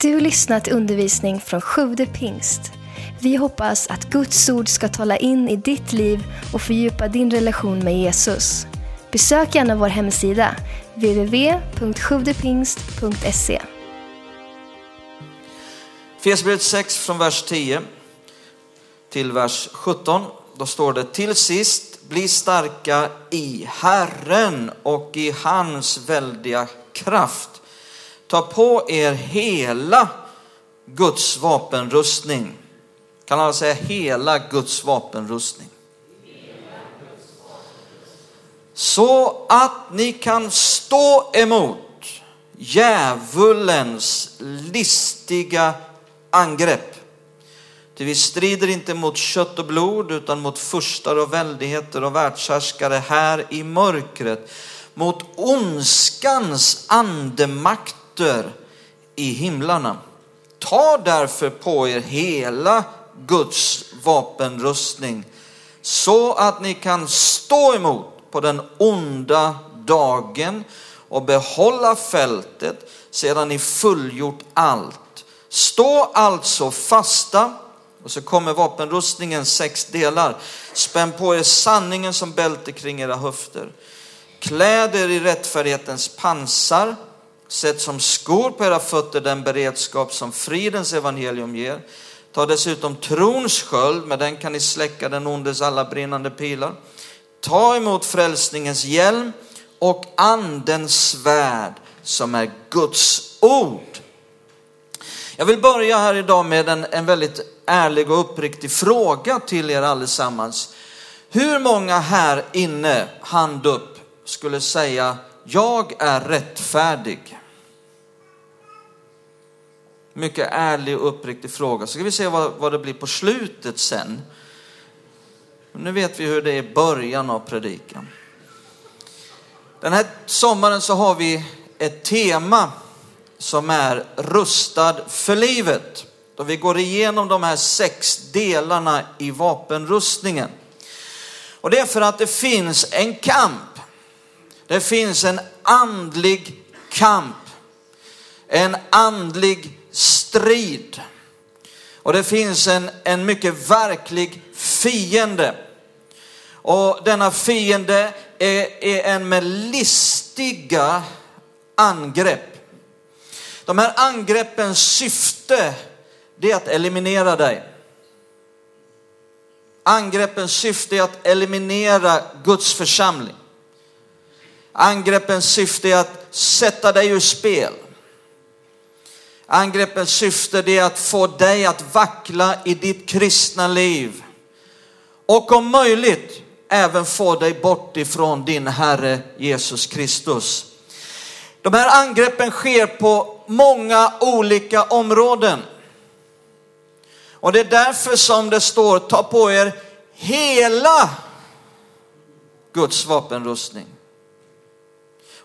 Du lyssnat till undervisning från Sjude pingst. Vi hoppas att Guds ord ska tala in i ditt liv och fördjupa din relation med Jesus. Besök gärna vår hemsida, www.sjuvdepingst.se. Fesbrevet 6 från vers 10 till vers 17. Då står det till sist, bli starka i Herren och i hans väldiga kraft. Ta på er hela Guds vapenrustning. Kan alla säga hela Guds vapenrustning? Så att ni kan stå emot djävulens listiga angrepp. Ty vi strider inte mot kött och blod utan mot furstar och väldigheter och världshärskare här i mörkret. Mot ondskans andemakter i himlarna. Ta därför på er hela Guds vapenrustning så att ni kan stå emot på den onda dagen och behålla fältet sedan ni fullgjort allt. Stå alltså fasta och så kommer vapenrustningen sex delar. Spänn på er sanningen som bälte kring era höfter. Kläd er i rättfärdighetens pansar. Sätt som skor på era fötter den beredskap som fridens evangelium ger. Ta dessutom trons sköld, med den kan ni släcka den ondes alla brinnande pilar. Ta emot frälsningens hjälm och andens svärd som är Guds ord. Jag vill börja här idag med en, en väldigt ärlig och uppriktig fråga till er allesammans. Hur många här inne, hand upp, skulle säga jag är rättfärdig? Mycket ärlig och uppriktig fråga. Så ska vi se vad, vad det blir på slutet sen. Nu vet vi hur det är i början av predikan. Den här sommaren så har vi ett tema som är rustad för livet. Då vi går igenom de här sex delarna i vapenrustningen. Och det är för att det finns en kamp. Det finns en andlig kamp. En andlig strid. Och det finns en, en mycket verklig fiende. Och denna fiende är, är en med listiga angrepp. De här angreppens syfte det är att eliminera dig. Angreppens syfte är att eliminera Guds församling. Angreppens syfte är att sätta dig ur spel. Angreppens syfte är att få dig att vackla i ditt kristna liv. Och om möjligt även få dig bort ifrån din Herre Jesus Kristus. De här angreppen sker på många olika områden. Och det är därför som det står, ta på er hela Guds vapenrustning.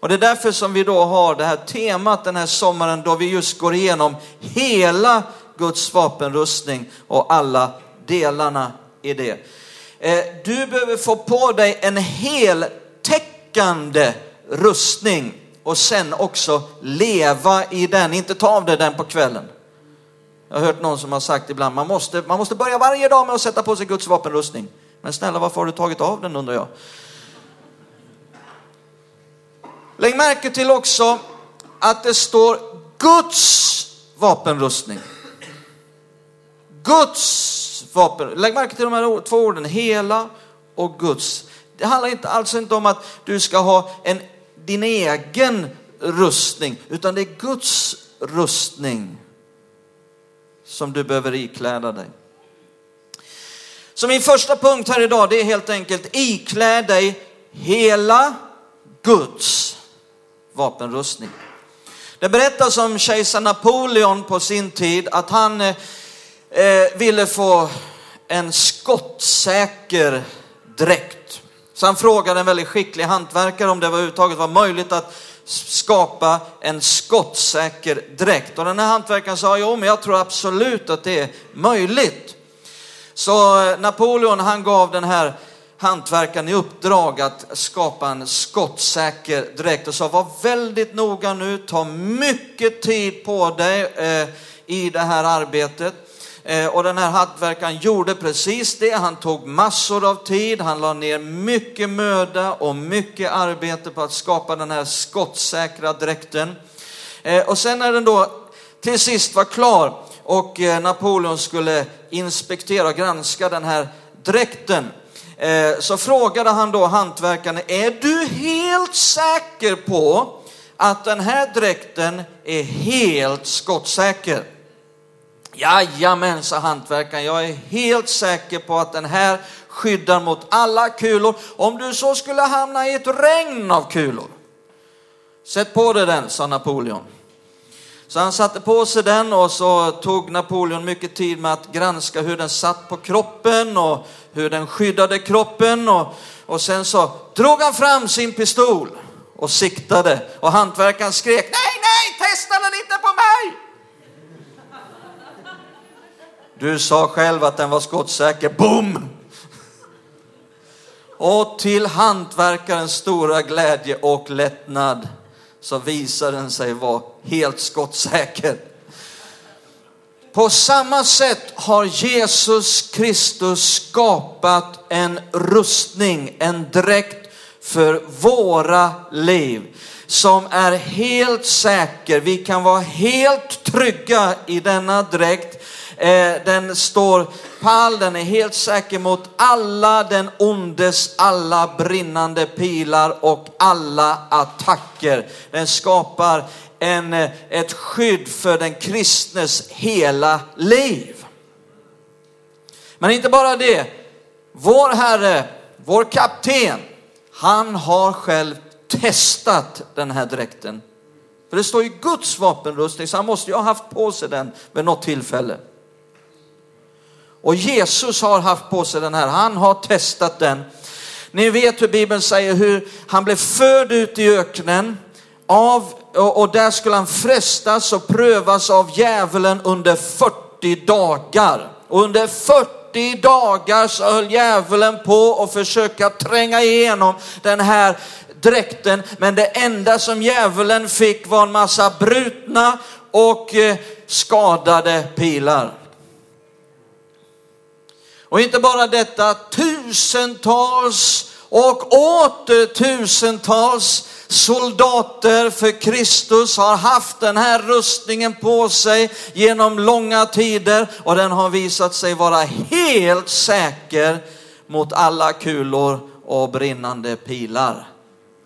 Och det är därför som vi då har det här temat den här sommaren då vi just går igenom hela Guds vapenrustning och alla delarna i det. Eh, du behöver få på dig en heltäckande rustning och sen också leva i den, inte ta av dig den på kvällen. Jag har hört någon som har sagt ibland, man måste, man måste börja varje dag med att sätta på sig Guds vapenrustning. Men snälla, varför har du tagit av den undrar jag? Lägg märke till också att det står Guds vapenrustning. Guds vapen. Lägg märke till de här två orden, hela och Guds. Det handlar inte alls inte om att du ska ha en, din egen rustning, utan det är Guds rustning som du behöver ikläda dig. Så min första punkt här idag, det är helt enkelt iklä dig hela Guds vapenrustning. Det berättas om kejsar Napoleon på sin tid att han eh, eh, ville få en skottsäker dräkt. Så han frågade en väldigt skicklig hantverkare om det överhuvudtaget var möjligt att skapa en skottsäker dräkt. Och den här hantverkaren sa, jo men jag tror absolut att det är möjligt. Så eh, Napoleon han gav den här hantverkaren i uppdrag att skapa en skottsäker dräkt och sa var väldigt noga nu, ta mycket tid på dig eh, i det här arbetet. Eh, och den här hantverkaren gjorde precis det. Han tog massor av tid, han la ner mycket möda och mycket arbete på att skapa den här skottsäkra dräkten. Eh, och sen när den då till sist var klar och eh, Napoleon skulle inspektera och granska den här dräkten Eh, så frågade han då hantverkaren, är du helt säker på att den här dräkten är helt skottsäker? Jajamän, sa hantverkaren, jag är helt säker på att den här skyddar mot alla kulor. Om du så skulle hamna i ett regn av kulor. Sätt på dig den, sa Napoleon. Så han satte på sig den och så tog Napoleon mycket tid med att granska hur den satt på kroppen och hur den skyddade kroppen. Och, och sen så drog han fram sin pistol och siktade och hantverkaren skrek nej, nej, testa den inte på mig! Du sa själv att den var skottsäker. Boom! Och till hantverkarens stora glädje och lättnad så visar den sig vara helt skottsäker. På samma sätt har Jesus Kristus skapat en rustning, en dräkt för våra liv som är helt säker. Vi kan vara helt trygga i denna dräkt Eh, den står pall, den är helt säker mot alla den ondes alla brinnande pilar och alla attacker. Den skapar en, eh, ett skydd för den kristnes hela liv. Men inte bara det, vår Herre, vår kapten, han har själv testat den här dräkten. För det står ju Guds vapenrustning, så han måste ju ha haft på sig den vid något tillfälle. Och Jesus har haft på sig den här, han har testat den. Ni vet hur Bibeln säger hur han blev född ut i öknen av, och där skulle han frestas och prövas av djävulen under 40 dagar. Och under 40 dagar så höll djävulen på att försöka tränga igenom den här dräkten. Men det enda som djävulen fick var en massa brutna och eh, skadade pilar. Och inte bara detta, tusentals och åter tusentals soldater för Kristus har haft den här rustningen på sig genom långa tider och den har visat sig vara helt säker mot alla kulor och brinnande pilar.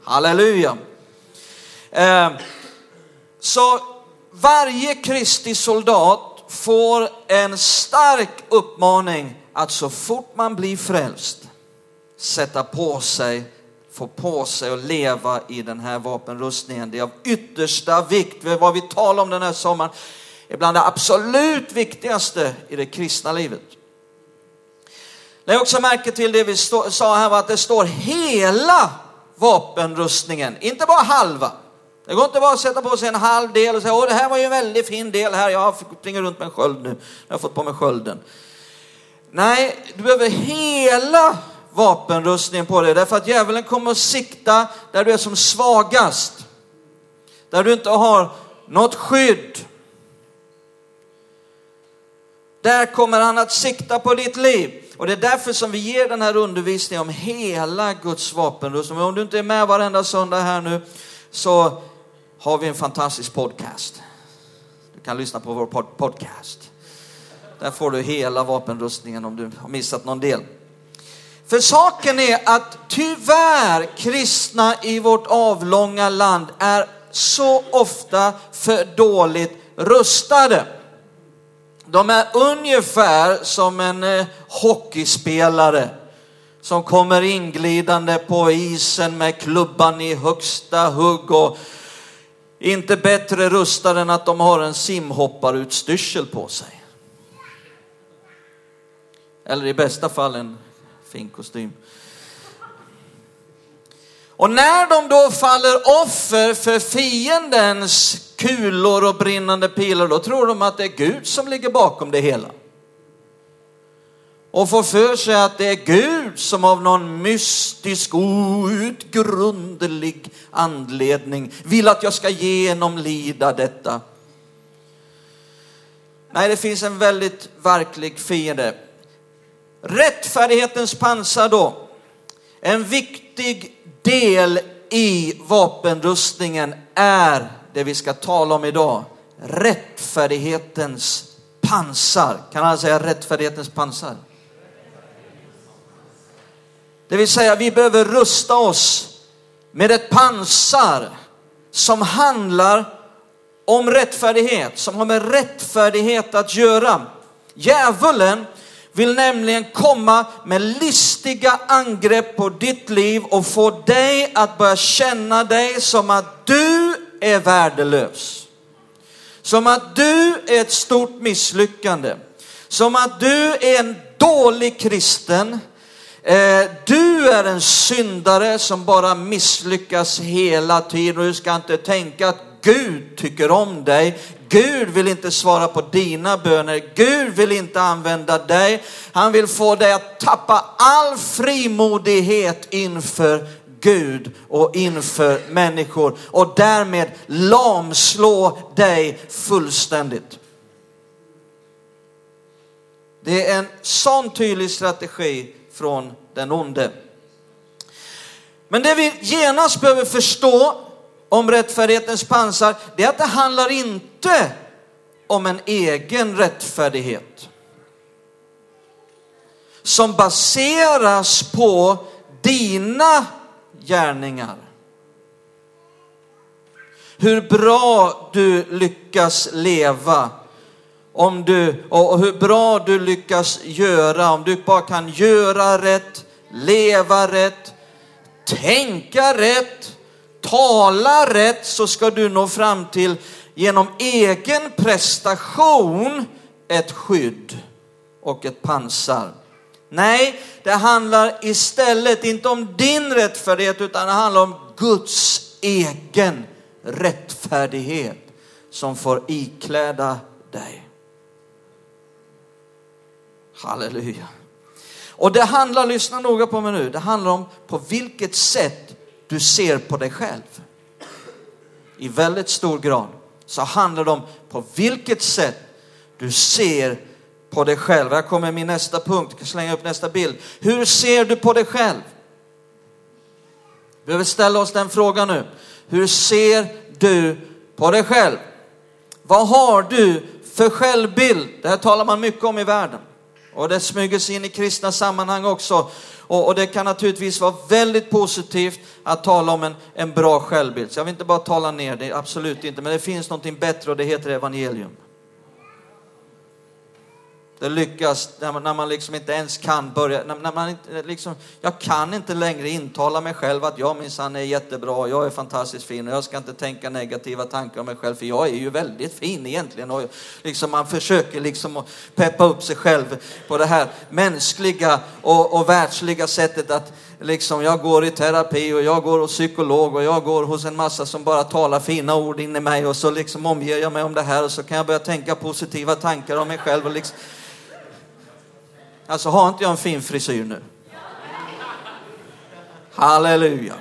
Halleluja! Eh, så varje Kristi soldat får en stark uppmaning att så fort man blir frälst sätta på sig, få på sig och leva i den här vapenrustningen. Det är av yttersta vikt. Vad vi talar om den här sommaren är bland det absolut viktigaste i det kristna livet. Lägg också märke till det vi sa här var att det står hela vapenrustningen, inte bara halva. Det går inte bara att sätta på sig en halv del och säga, åh det här var ju en väldigt fin del här, jag springer runt med en sköld nu, jag har fått på mig skölden. Nej, du behöver hela vapenrustningen på dig därför att djävulen kommer att sikta där du är som svagast. Där du inte har något skydd. Där kommer han att sikta på ditt liv. Och det är därför som vi ger den här undervisningen om hela Guds vapenrustning. Om du inte är med varenda söndag här nu så har vi en fantastisk podcast. Du kan lyssna på vår podcast. Där får du hela vapenrustningen om du har missat någon del. För saken är att tyvärr kristna i vårt avlånga land är så ofta för dåligt rustade. De är ungefär som en eh, hockeyspelare som kommer inglidande på isen med klubban i högsta hugg och inte bättre rustade än att de har en simhopparutstyrsel på sig. Eller i bästa fall en fin kostym. Och när de då faller offer för fiendens kulor och brinnande pilar, då tror de att det är Gud som ligger bakom det hela. och får för sig att det är Gud som av någon mystisk, outgrundlig anledning vill att jag ska genomlida detta. Nej, det finns en väldigt verklig fiende. Rättfärdighetens pansar då. En viktig del i vapenrustningen är det vi ska tala om idag. Rättfärdighetens pansar. Kan alla säga rättfärdighetens pansar? Det vill säga vi behöver rusta oss med ett pansar som handlar om rättfärdighet, som har med rättfärdighet att göra. Djävulen vill nämligen komma med listiga angrepp på ditt liv och få dig att börja känna dig som att du är värdelös. Som att du är ett stort misslyckande. Som att du är en dålig kristen. Eh, du är en syndare som bara misslyckas hela tiden och du ska inte tänka att Gud tycker om dig. Gud vill inte svara på dina böner. Gud vill inte använda dig. Han vill få dig att tappa all frimodighet inför Gud och inför människor och därmed lamslå dig fullständigt. Det är en sån tydlig strategi från den onde. Men det vi genast behöver förstå om rättfärdighetens pansar, det är att det handlar inte om en egen rättfärdighet. Som baseras på dina gärningar. Hur bra du lyckas leva. Om du, och hur bra du lyckas göra. Om du bara kan göra rätt, leva rätt, tänka rätt, tala rätt så ska du nå fram till genom egen prestation ett skydd och ett pansar. Nej, det handlar istället inte om din rättfärdighet utan det handlar om Guds egen rättfärdighet som får ikläda dig. Halleluja. Och det handlar, lyssna noga på mig nu, det handlar om på vilket sätt du ser på dig själv. I väldigt stor grad så handlar det om på vilket sätt du ser på dig själv. Här kommer min nästa punkt, jag kan slänga upp nästa bild. Hur ser du på dig själv? Vi behöver ställa oss den frågan nu. Hur ser du på dig själv? Vad har du för självbild? Det här talar man mycket om i världen. Och det smyger sig in i kristna sammanhang också. Och, och, det kan naturligtvis vara väldigt positivt att tala om en, en bra självbild. Så jag vill inte bara tala ner det, absolut inte. Men det finns någonting bättre och det heter evangelium. Det lyckas när man, när man liksom inte ens kan börja, när, när man inte, liksom, jag kan inte längre intala mig själv att jag minsann är jättebra, jag är fantastiskt fin och jag ska inte tänka negativa tankar om mig själv för jag är ju väldigt fin egentligen. Och liksom man försöker liksom att peppa upp sig själv på det här mänskliga och, och världsliga sättet att liksom jag går i terapi och jag går hos psykolog och jag går hos en massa som bara talar fina ord in i mig och så liksom omger jag mig om det här och så kan jag börja tänka positiva tankar om mig själv och liksom Alltså har inte jag en fin frisyr nu? Halleluja.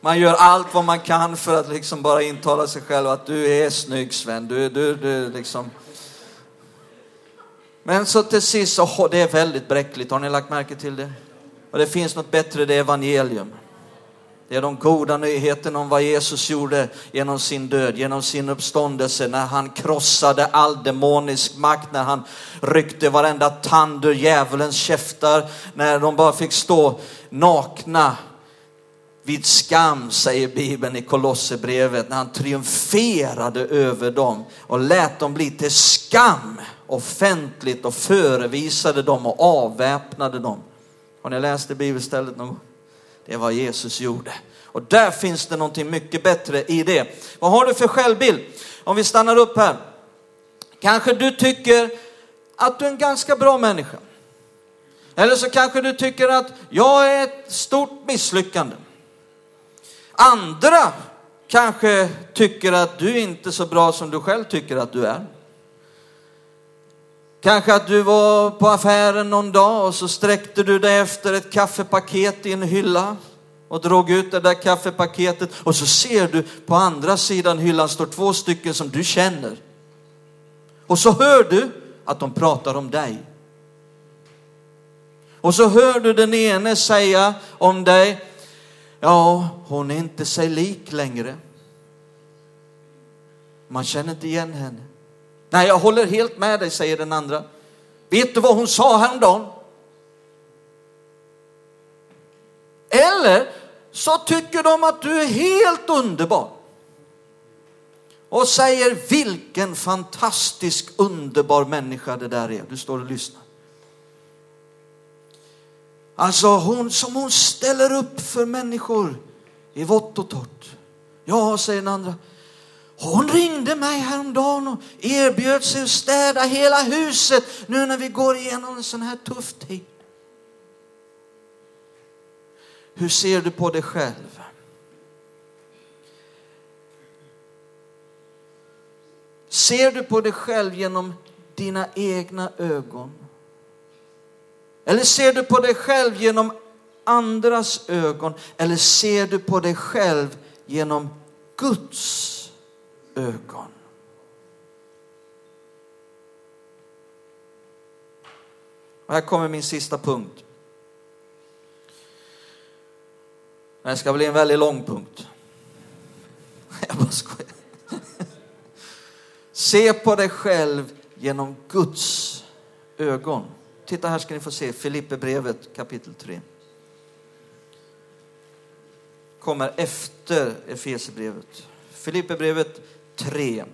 Man gör allt vad man kan för att liksom bara intala sig själv att du är snygg Sven. Du, du, du liksom. Men så till sist så det är väldigt bräckligt. Har ni lagt märke till det? Och det finns något bättre, det är evangelium. Det är de goda nyheterna om vad Jesus gjorde genom sin död, genom sin uppståndelse, när han krossade all demonisk makt, när han ryckte varenda tand ur djävulens käftar, när de bara fick stå nakna vid skam, säger Bibeln i Kolosserbrevet, när han triumferade över dem och lät dem bli till skam offentligt och förevisade dem och avväpnade dem. Har ni läst det bibelstället någon gång? Det är vad Jesus gjorde. Och där finns det någonting mycket bättre i det. Vad har du för självbild? Om vi stannar upp här. Kanske du tycker att du är en ganska bra människa. Eller så kanske du tycker att jag är ett stort misslyckande. Andra kanske tycker att du inte är så bra som du själv tycker att du är. Kanske att du var på affären någon dag och så sträckte du dig efter ett kaffepaket i en hylla och drog ut det där kaffepaketet och så ser du på andra sidan hyllan står två stycken som du känner. Och så hör du att de pratar om dig. Och så hör du den ene säga om dig, ja, hon är inte sig lik längre. Man känner inte igen henne. Nej, jag håller helt med dig, säger den andra. Vet du vad hon sa häromdagen? Eller så tycker de att du är helt underbar. Och säger vilken fantastisk underbar människa det där är. Du står och lyssnar. Alltså hon som hon ställer upp för människor i vått och torrt. Ja, säger den andra. Hon ringde mig häromdagen och erbjöd sig att städa hela huset nu när vi går igenom en sån här tuff tid. Hur ser du på dig själv? Ser du på dig själv genom dina egna ögon? Eller ser du på dig själv genom andras ögon? Eller ser du på dig själv genom Guds ögon? Och här kommer min sista punkt. Det ska bli en väldigt lång punkt. Jag bara skojar. Se på dig själv genom Guds ögon. Titta här ska ni få se Filipperbrevet kapitel 3. Kommer efter Efesierbrevet. Filipperbrevet 3.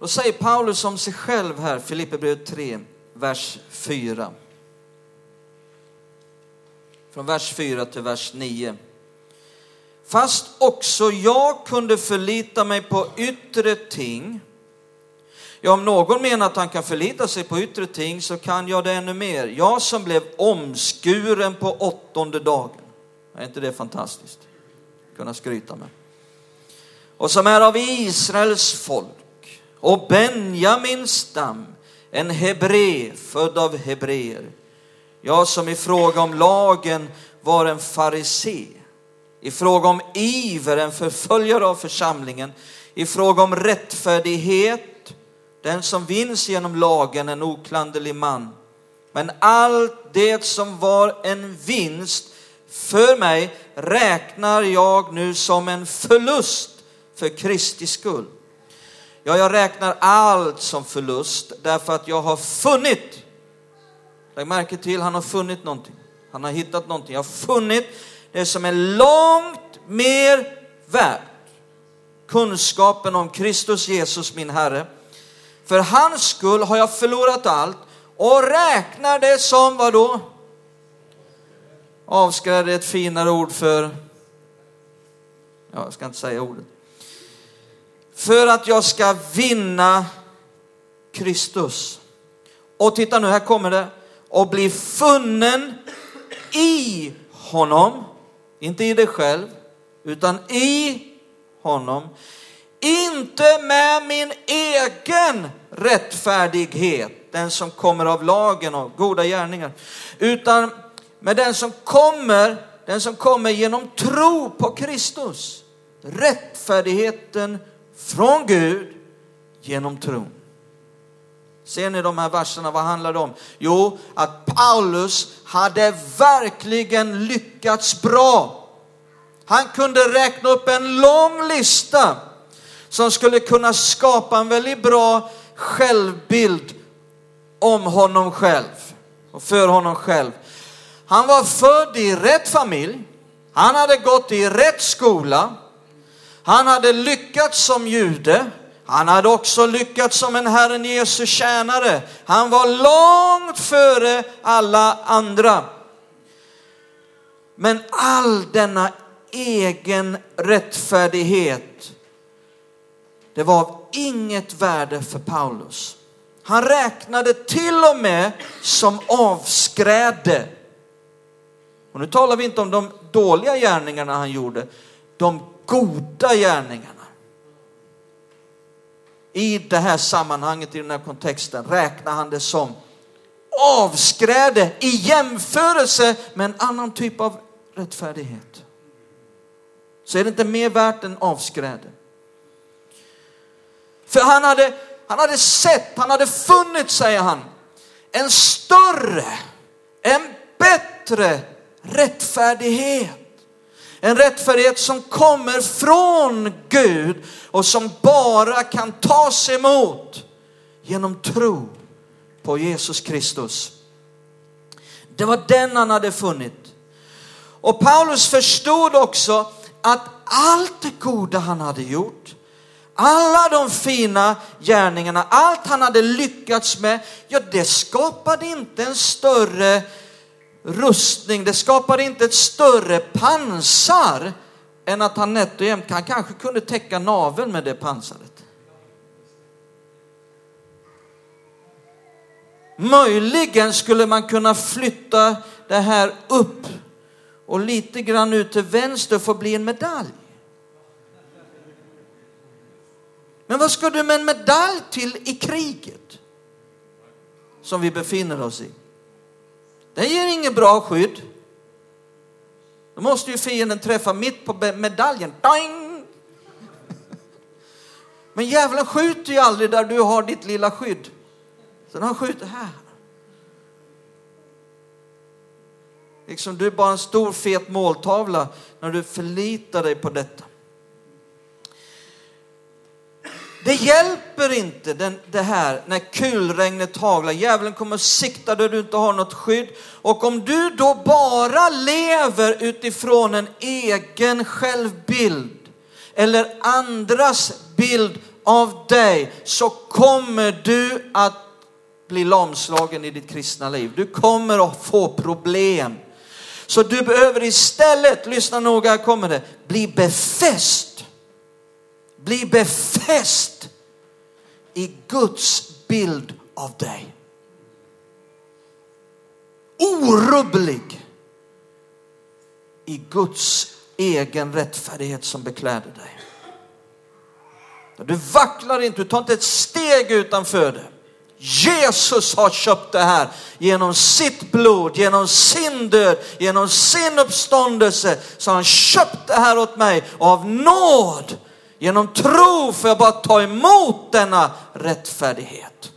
Då säger Paulus om sig själv här, Filipperbrevet 3, vers 4. Från vers 4 till vers 9. Fast också jag kunde förlita mig på yttre ting. Ja, om någon menar att han kan förlita sig på yttre ting så kan jag det ännu mer. Jag som blev omskuren på åttonde dagen. Är inte det fantastiskt? Kunna skryta med. Och som är av Israels folk och Benjamins stam, en hebre född av hebreer. Jag som i fråga om lagen var en farisé i fråga om iver, en förföljare av församlingen, i fråga om rättfärdighet, den som vinns genom lagen, en oklanderlig man. Men allt det som var en vinst för mig räknar jag nu som en förlust för Kristi skull. Ja, jag räknar allt som förlust därför att jag har funnit, lägg märke till, han har funnit någonting. Han har hittat någonting. Jag har funnit det som är långt mer värt. Kunskapen om Kristus Jesus min Herre. För hans skull har jag förlorat allt och räknar det som vad då? Avskräd är ett finare ord för, ja, jag ska inte säga ordet. För att jag ska vinna Kristus. Och titta nu, här kommer det. Och bli funnen i honom inte i dig själv, utan i honom. Inte med min egen rättfärdighet, den som kommer av lagen och goda gärningar, utan med den som kommer, den som kommer genom tro på Kristus. Rättfärdigheten från Gud genom tron. Ser ni de här verserna, vad handlar det om? Jo, att Paulus hade verkligen lyckats bra. Han kunde räkna upp en lång lista som skulle kunna skapa en väldigt bra självbild om honom själv och för honom själv. Han var född i rätt familj. Han hade gått i rätt skola. Han hade lyckats som jude. Han hade också lyckats som en Herren Jesu tjänare. Han var långt före alla andra. Men all denna egen rättfärdighet, det var av inget värde för Paulus. Han räknade till och med som avskräde. Och nu talar vi inte om de dåliga gärningarna han gjorde, de goda gärningarna. i det här sammanhanget, i den här kontexten, räknar han det som avskräde i jämförelse med en annan typ av rättfärdighet. Så är det inte mer värt än avskräde. För han hade, han hade sett, han hade funnit, säger han, en större, en bättre rättfärdighet. En rättfärdighet som kommer från Gud och som bara kan tas emot genom tro på Jesus Kristus. Det var den han hade funnit. Och Paulus förstod också att allt det goda han hade gjort, alla de fina gärningarna, allt han hade lyckats med, ja det skapade inte en större rustning, det skapar inte ett större pansar än att han nätt och jämnt, han kanske kunde täcka naveln med det pansaret. Möjligen skulle man kunna flytta det här upp och lite grann ut till vänster för att bli en medalj. Men vad ska du med en medalj till i kriget som vi befinner oss i? Den ger inget bra skydd. Då måste ju fienden träffa mitt på medaljen. Doing! Men djävulen skjuter ju aldrig där du har ditt lilla skydd. Så han skjuter här. Liksom du är bara en stor fet måltavla när du förlitar dig på detta. Det hjälper inte den, det här när kulregnet haglar. Djävulen kommer att sikta där du inte har något skydd. Och om du då bara lever utifrån en egen självbild eller andras bild av dig så kommer du att bli lamslagen i ditt kristna liv. Du kommer att få problem. Så du behöver istället, lyssna noga, här kommer det, bli befäst. Bli befäst i Guds bild av dig. Orubblig i Guds egen rättfärdighet som bekläder dig. Du vacklar inte, du tar inte ett steg utanför det. Jesus har köpt det här genom sitt blod, genom sin död, genom sin uppståndelse. Så han köpt det här åt mig och av nåd, genom tro får jag bara ta emot denna rättfärdighet.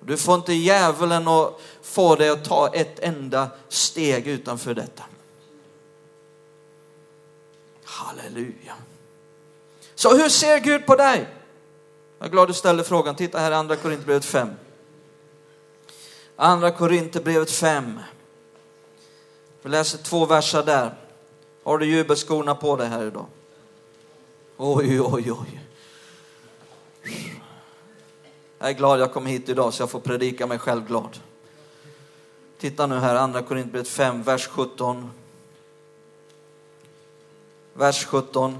Du får inte djävulen att få dig att ta ett enda steg utanför detta. Halleluja. Så hur ser Gud på dig? Jag är glad du ställde frågan. Titta här i andra Korinthierbrevet 5. Andra Korinthierbrevet 5. Vi läser två verser där. Har du jubelskorna på dig här idag? Oj, oj, oj. Jag är glad jag kom hit idag så jag får predika mig själv glad. Titta nu här, andra Korinthierbrevet 5, vers 17. Vers 17.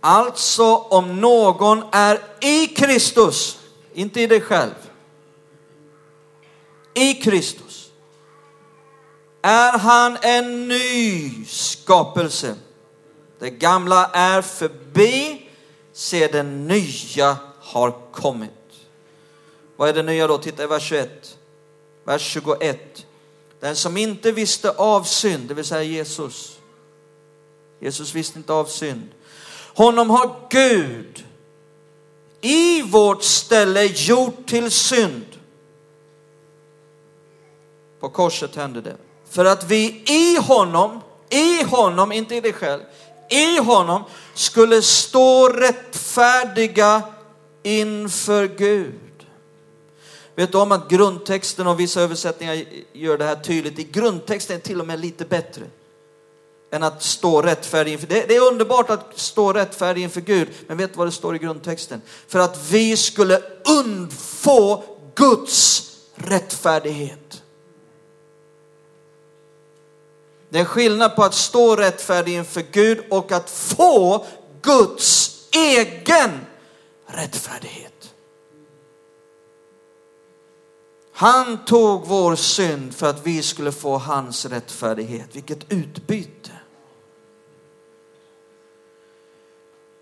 Alltså om någon är i Kristus, inte i dig själv, i Kristus, är han en ny skapelse. Det gamla är förbi, se det nya har kommit. Vad är det nya då? Titta i vers 21, vers 21. Den som inte visste av synd, det vill säga Jesus. Jesus visste inte av synd. Honom har Gud i vårt ställe gjort till synd. På korset hände det. För att vi i honom, i honom, inte i dig själv, i honom skulle stå rättfärdiga inför Gud. Vet du om att grundtexten och vissa översättningar gör det här tydligt. I grundtexten är till och med lite bättre än att stå rättfärdig inför det. Det är underbart att stå rättfärdig inför Gud, men vet du vad det står i grundtexten? För att vi skulle undfå Guds rättfärdighet. Det är skillnad på att stå rättfärdig inför Gud och att få Guds egen rättfärdighet. Han tog vår synd för att vi skulle få hans rättfärdighet. Vilket utbyte.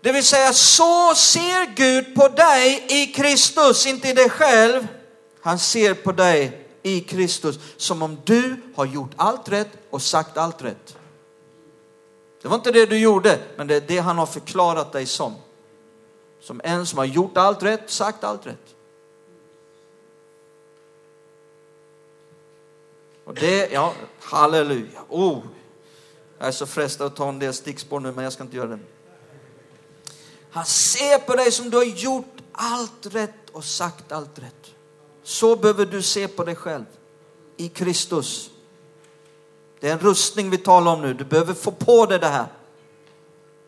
Det vill säga, så ser Gud på dig i Kristus, inte i dig själv. Han ser på dig i Kristus som om du har gjort allt rätt och sagt allt rätt. Det var inte det du gjorde, men det är det han har förklarat dig som. Som en som har gjort allt rätt, sagt allt rätt. Och det, ja, halleluja. Oh, jag är så frestad att ta en del stickspår nu, men jag ska inte göra det. Han ser på dig som du har gjort allt rätt och sagt allt rätt. Så behöver du se på dig själv i Kristus. Det är en rustning vi talar om nu. Du behöver få på dig det här.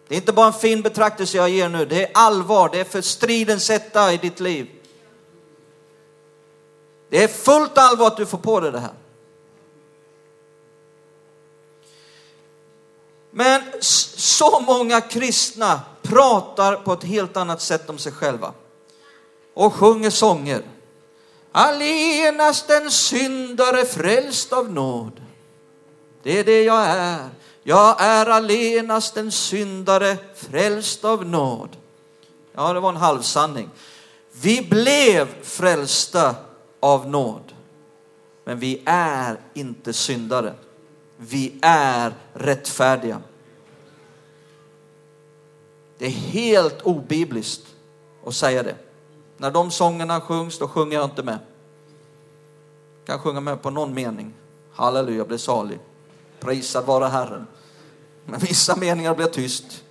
Det är inte bara en fin betraktelse jag ger nu. Det är allvar. Det är för stridens hetta i ditt liv. Det är fullt allvar att du får på dig det här. Men så många kristna pratar på ett helt annat sätt om sig själva och sjunger sånger. Allenast en syndare frälst av nåd. Det är det jag är. Jag är allenast en syndare frälst av nåd. Ja, det var en halvsanning. Vi blev frälsta av nåd. Men vi är inte syndare. Vi är rättfärdiga. Det är helt obibliskt att säga det. När de sångerna sjungs, då sjunger jag inte med. Jag kan sjunga med på någon mening. Halleluja, bli salig. Prisad vare Herren. Men vissa meningar blir tyst.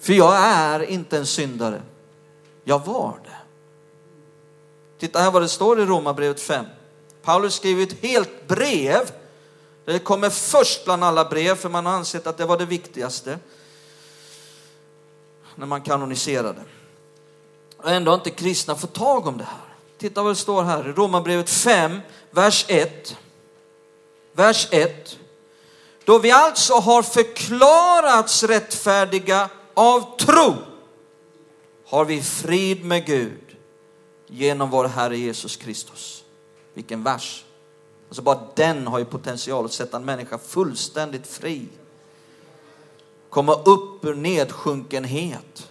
För jag är inte en syndare. Jag var det. Titta här vad det står i Romarbrevet 5. Paulus skriver ett helt brev. Det kommer först bland alla brev för man har ansett att det var det viktigaste. När man kanoniserade. Och ändå har inte kristna fått tag om det här. Titta vad det står här i Romarbrevet 5, vers 1. Vers 1. Då vi alltså har förklarats rättfärdiga av tro har vi frid med Gud genom vår Herre Jesus Kristus. Vilken vers. Alltså bara den har ju potential att sätta en människa fullständigt fri. Komma upp ur nedsjunkenhet.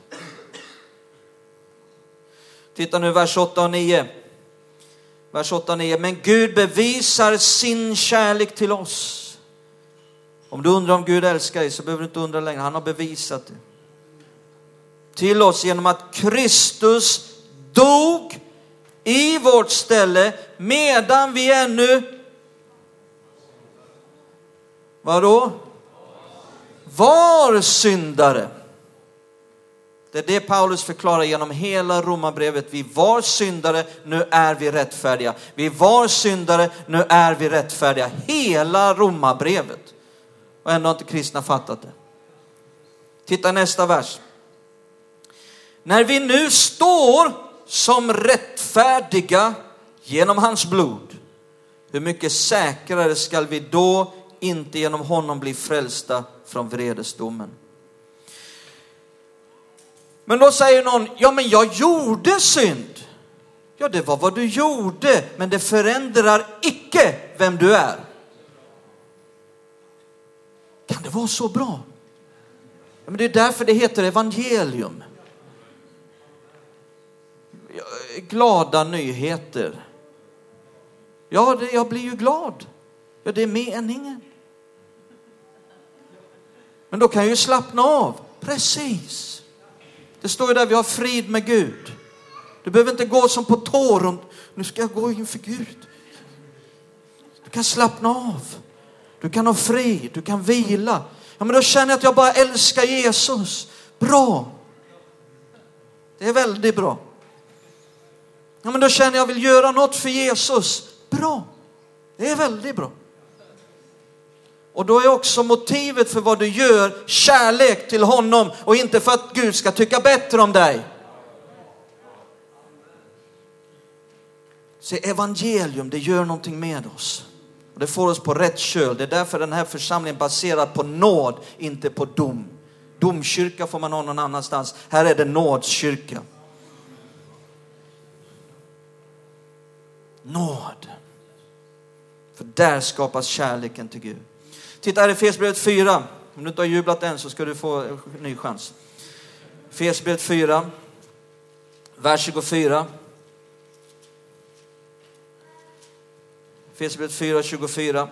Titta nu vers 8 och 9. Vers 8 och 9. Men Gud bevisar sin kärlek till oss om du undrar om Gud älskar dig så behöver du inte undra längre. Han har bevisat det. Till oss genom att Kristus dog i vårt ställe medan vi ännu Vadå? Var syndare. Det är det Paulus förklarar genom hela romabrevet. Vi var syndare, nu är vi rättfärdiga. Vi var syndare, nu är vi rättfärdiga. Hela romabrevet. Och ändå har inte kristna fattat det. Titta nästa vers. När vi nu står som rättfärdiga genom hans blod, hur mycket säkrare skall vi då inte genom honom bli frälsta från vredesdomen? Men då säger någon, ja men jag gjorde synd. Ja, det var vad du gjorde, men det förändrar icke vem du är. Kan det vara så bra? Ja, men det är därför det heter evangelium. Glada nyheter. Ja, det, jag blir ju glad. Ja, det är meningen. Men då kan jag ju slappna av. Precis. Det står ju där vi har frid med Gud. Du behöver inte gå som på tår och nu ska jag gå inför Gud. Du kan slappna av. Du kan ha frid, du kan vila. Ja, men då känner jag att jag bara älskar Jesus. Bra. Det är väldigt bra. Ja, men då känner jag att jag vill göra något för Jesus. Bra. Det är väldigt bra. Och då är också motivet för vad du gör kärlek till honom och inte för att Gud ska tycka bättre om dig. Se, evangelium, det gör någonting med oss. Och det får oss på rätt köl. Det är därför den här församlingen baserad på nåd, inte på dom. Domkyrka får man ha någon annanstans. Här är det nådskyrka. Nåd. För där skapas kärleken till Gud. Titta här i Fesbrevet 4. Om du inte har jublat än så ska du få en ny chans. Fesbrevet 4, vers 24. Fesbrevet 4, 24.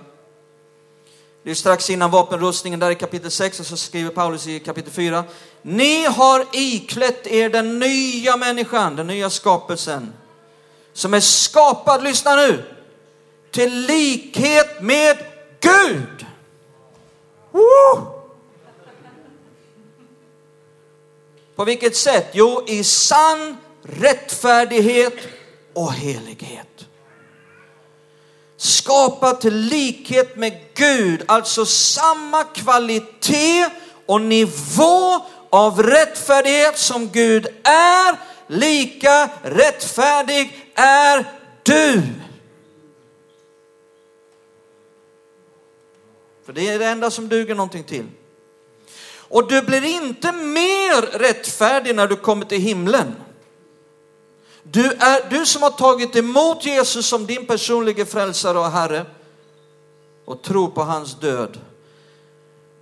Det är strax innan vapenrustningen, där i kapitel 6, och så skriver Paulus i kapitel 4. Ni har iklätt er den nya människan, den nya skapelsen, som är skapad, lyssna nu, till likhet med Gud. Woo! På vilket sätt? Jo, i sann rättfärdighet och helighet. Skapa till likhet med Gud, alltså samma kvalitet och nivå av rättfärdighet som Gud är, lika rättfärdig är du. För det är det enda som duger någonting till. Och du blir inte mer rättfärdig när du kommer till himlen. Du, är, du som har tagit emot Jesus som din personliga frälsare och Herre och tror på hans död.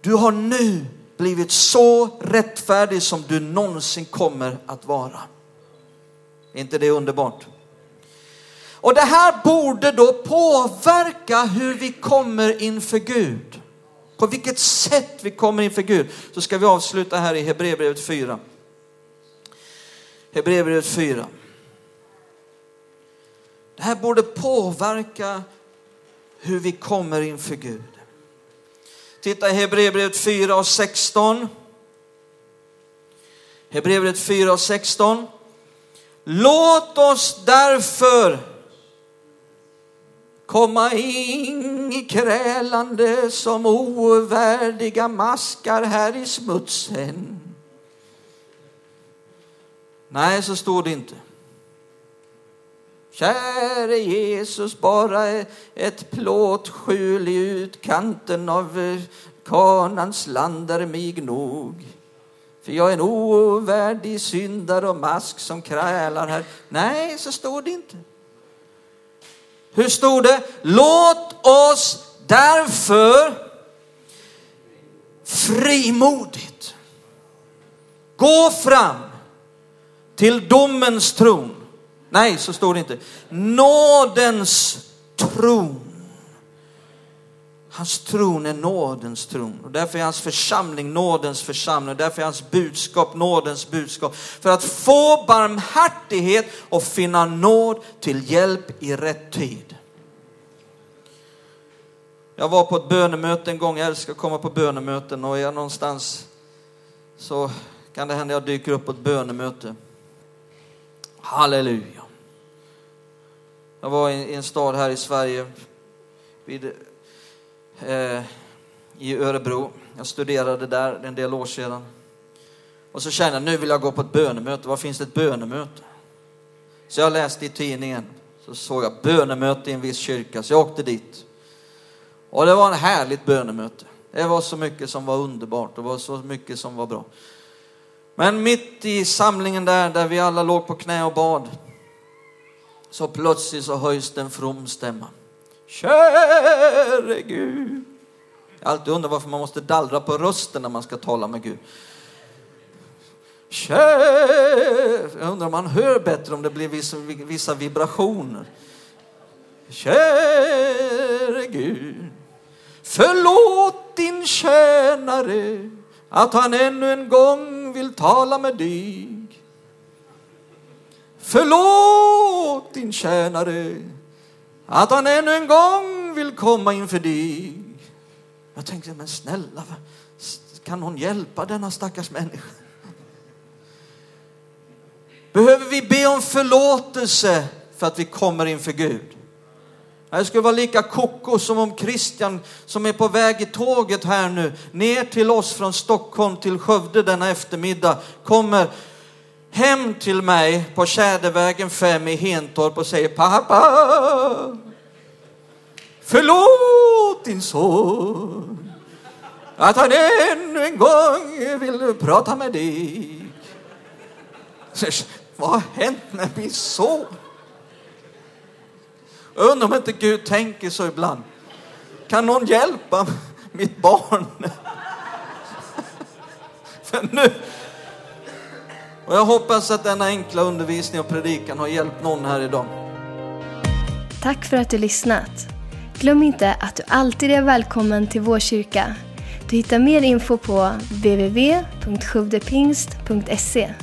Du har nu blivit så rättfärdig som du någonsin kommer att vara. Är inte det underbart? Och det här borde då påverka hur vi kommer inför Gud. På vilket sätt vi kommer inför Gud. Så ska vi avsluta här i Hebreerbrevet 4. Hebreerbrevet 4. Det här borde påverka hur vi kommer inför Gud. Titta i Hebreerbrevet 4 och 16. Hebreerbrevet 4 och 16. Låt oss därför komma in i krälande som ovärdiga maskar här i smutsen. Nej, så står det inte. Käre Jesus, bara ett plåtskjul i utkanten av eh, kanans land är mig nog. För jag är en ovärdig syndare och mask som krälar här. Nej, så står det inte. Hur stod det? Låt oss därför frimodigt gå fram till domens tron Nej, så står det inte. Nådens tron. Hans tron är nådens tron. Och därför är hans församling nådens församling. och Därför är hans budskap nådens budskap. För att få barmhärtighet och finna nåd till hjälp i rätt tid. Jag var på ett bönemöte en gång. Jag älskar att komma på bönemöten och är jag någonstans så kan det hända att jag dyker upp på ett bönemöte. Halleluja. Jag var i en stad här i Sverige, vid, eh, i Örebro. Jag studerade där en del år sedan. Och så kände jag, nu vill jag gå på ett bönemöte. Var finns det ett bönemöte? Så jag läste i tidningen, så såg jag bönemöte i en viss kyrka, så jag åkte dit. Och det var ett härligt bönemöte. Det var så mycket som var underbart, det var så mycket som var bra. Men mitt i samlingen där, där vi alla låg på knä och bad, så plötsligt så höjs det en from stämma. Käre Gud. Jag alltid undrar varför man måste dallra på rösten när man ska tala med Gud. Käre, jag undrar om man hör bättre om det blir vissa, vissa vibrationer. Käre Gud, förlåt din tjänare att han ännu en gång vill tala med dig. Förlåt din tjänare att han ännu en gång vill komma inför dig. Jag tänkte, men snälla, kan någon hjälpa denna stackars människa? Behöver vi be om förlåtelse för att vi kommer inför Gud? Det skulle vara lika koko som om Christian som är på väg i tåget här nu ner till oss från Stockholm till Skövde denna eftermiddag kommer hem till mig på Tjädervägen 5 i Hentorp och säger pappa, förlåt din son att han ännu en gång vill prata med dig. Vad har hänt med min son? Jag undrar om inte Gud tänker så ibland. Kan någon hjälpa mitt barn? För nu, och jag hoppas att denna enkla undervisning och predikan har hjälpt någon här idag. Tack för att du lyssnat. Glöm inte att du alltid är välkommen till vår kyrka. Du hittar mer info på www.sjuvdepingst.se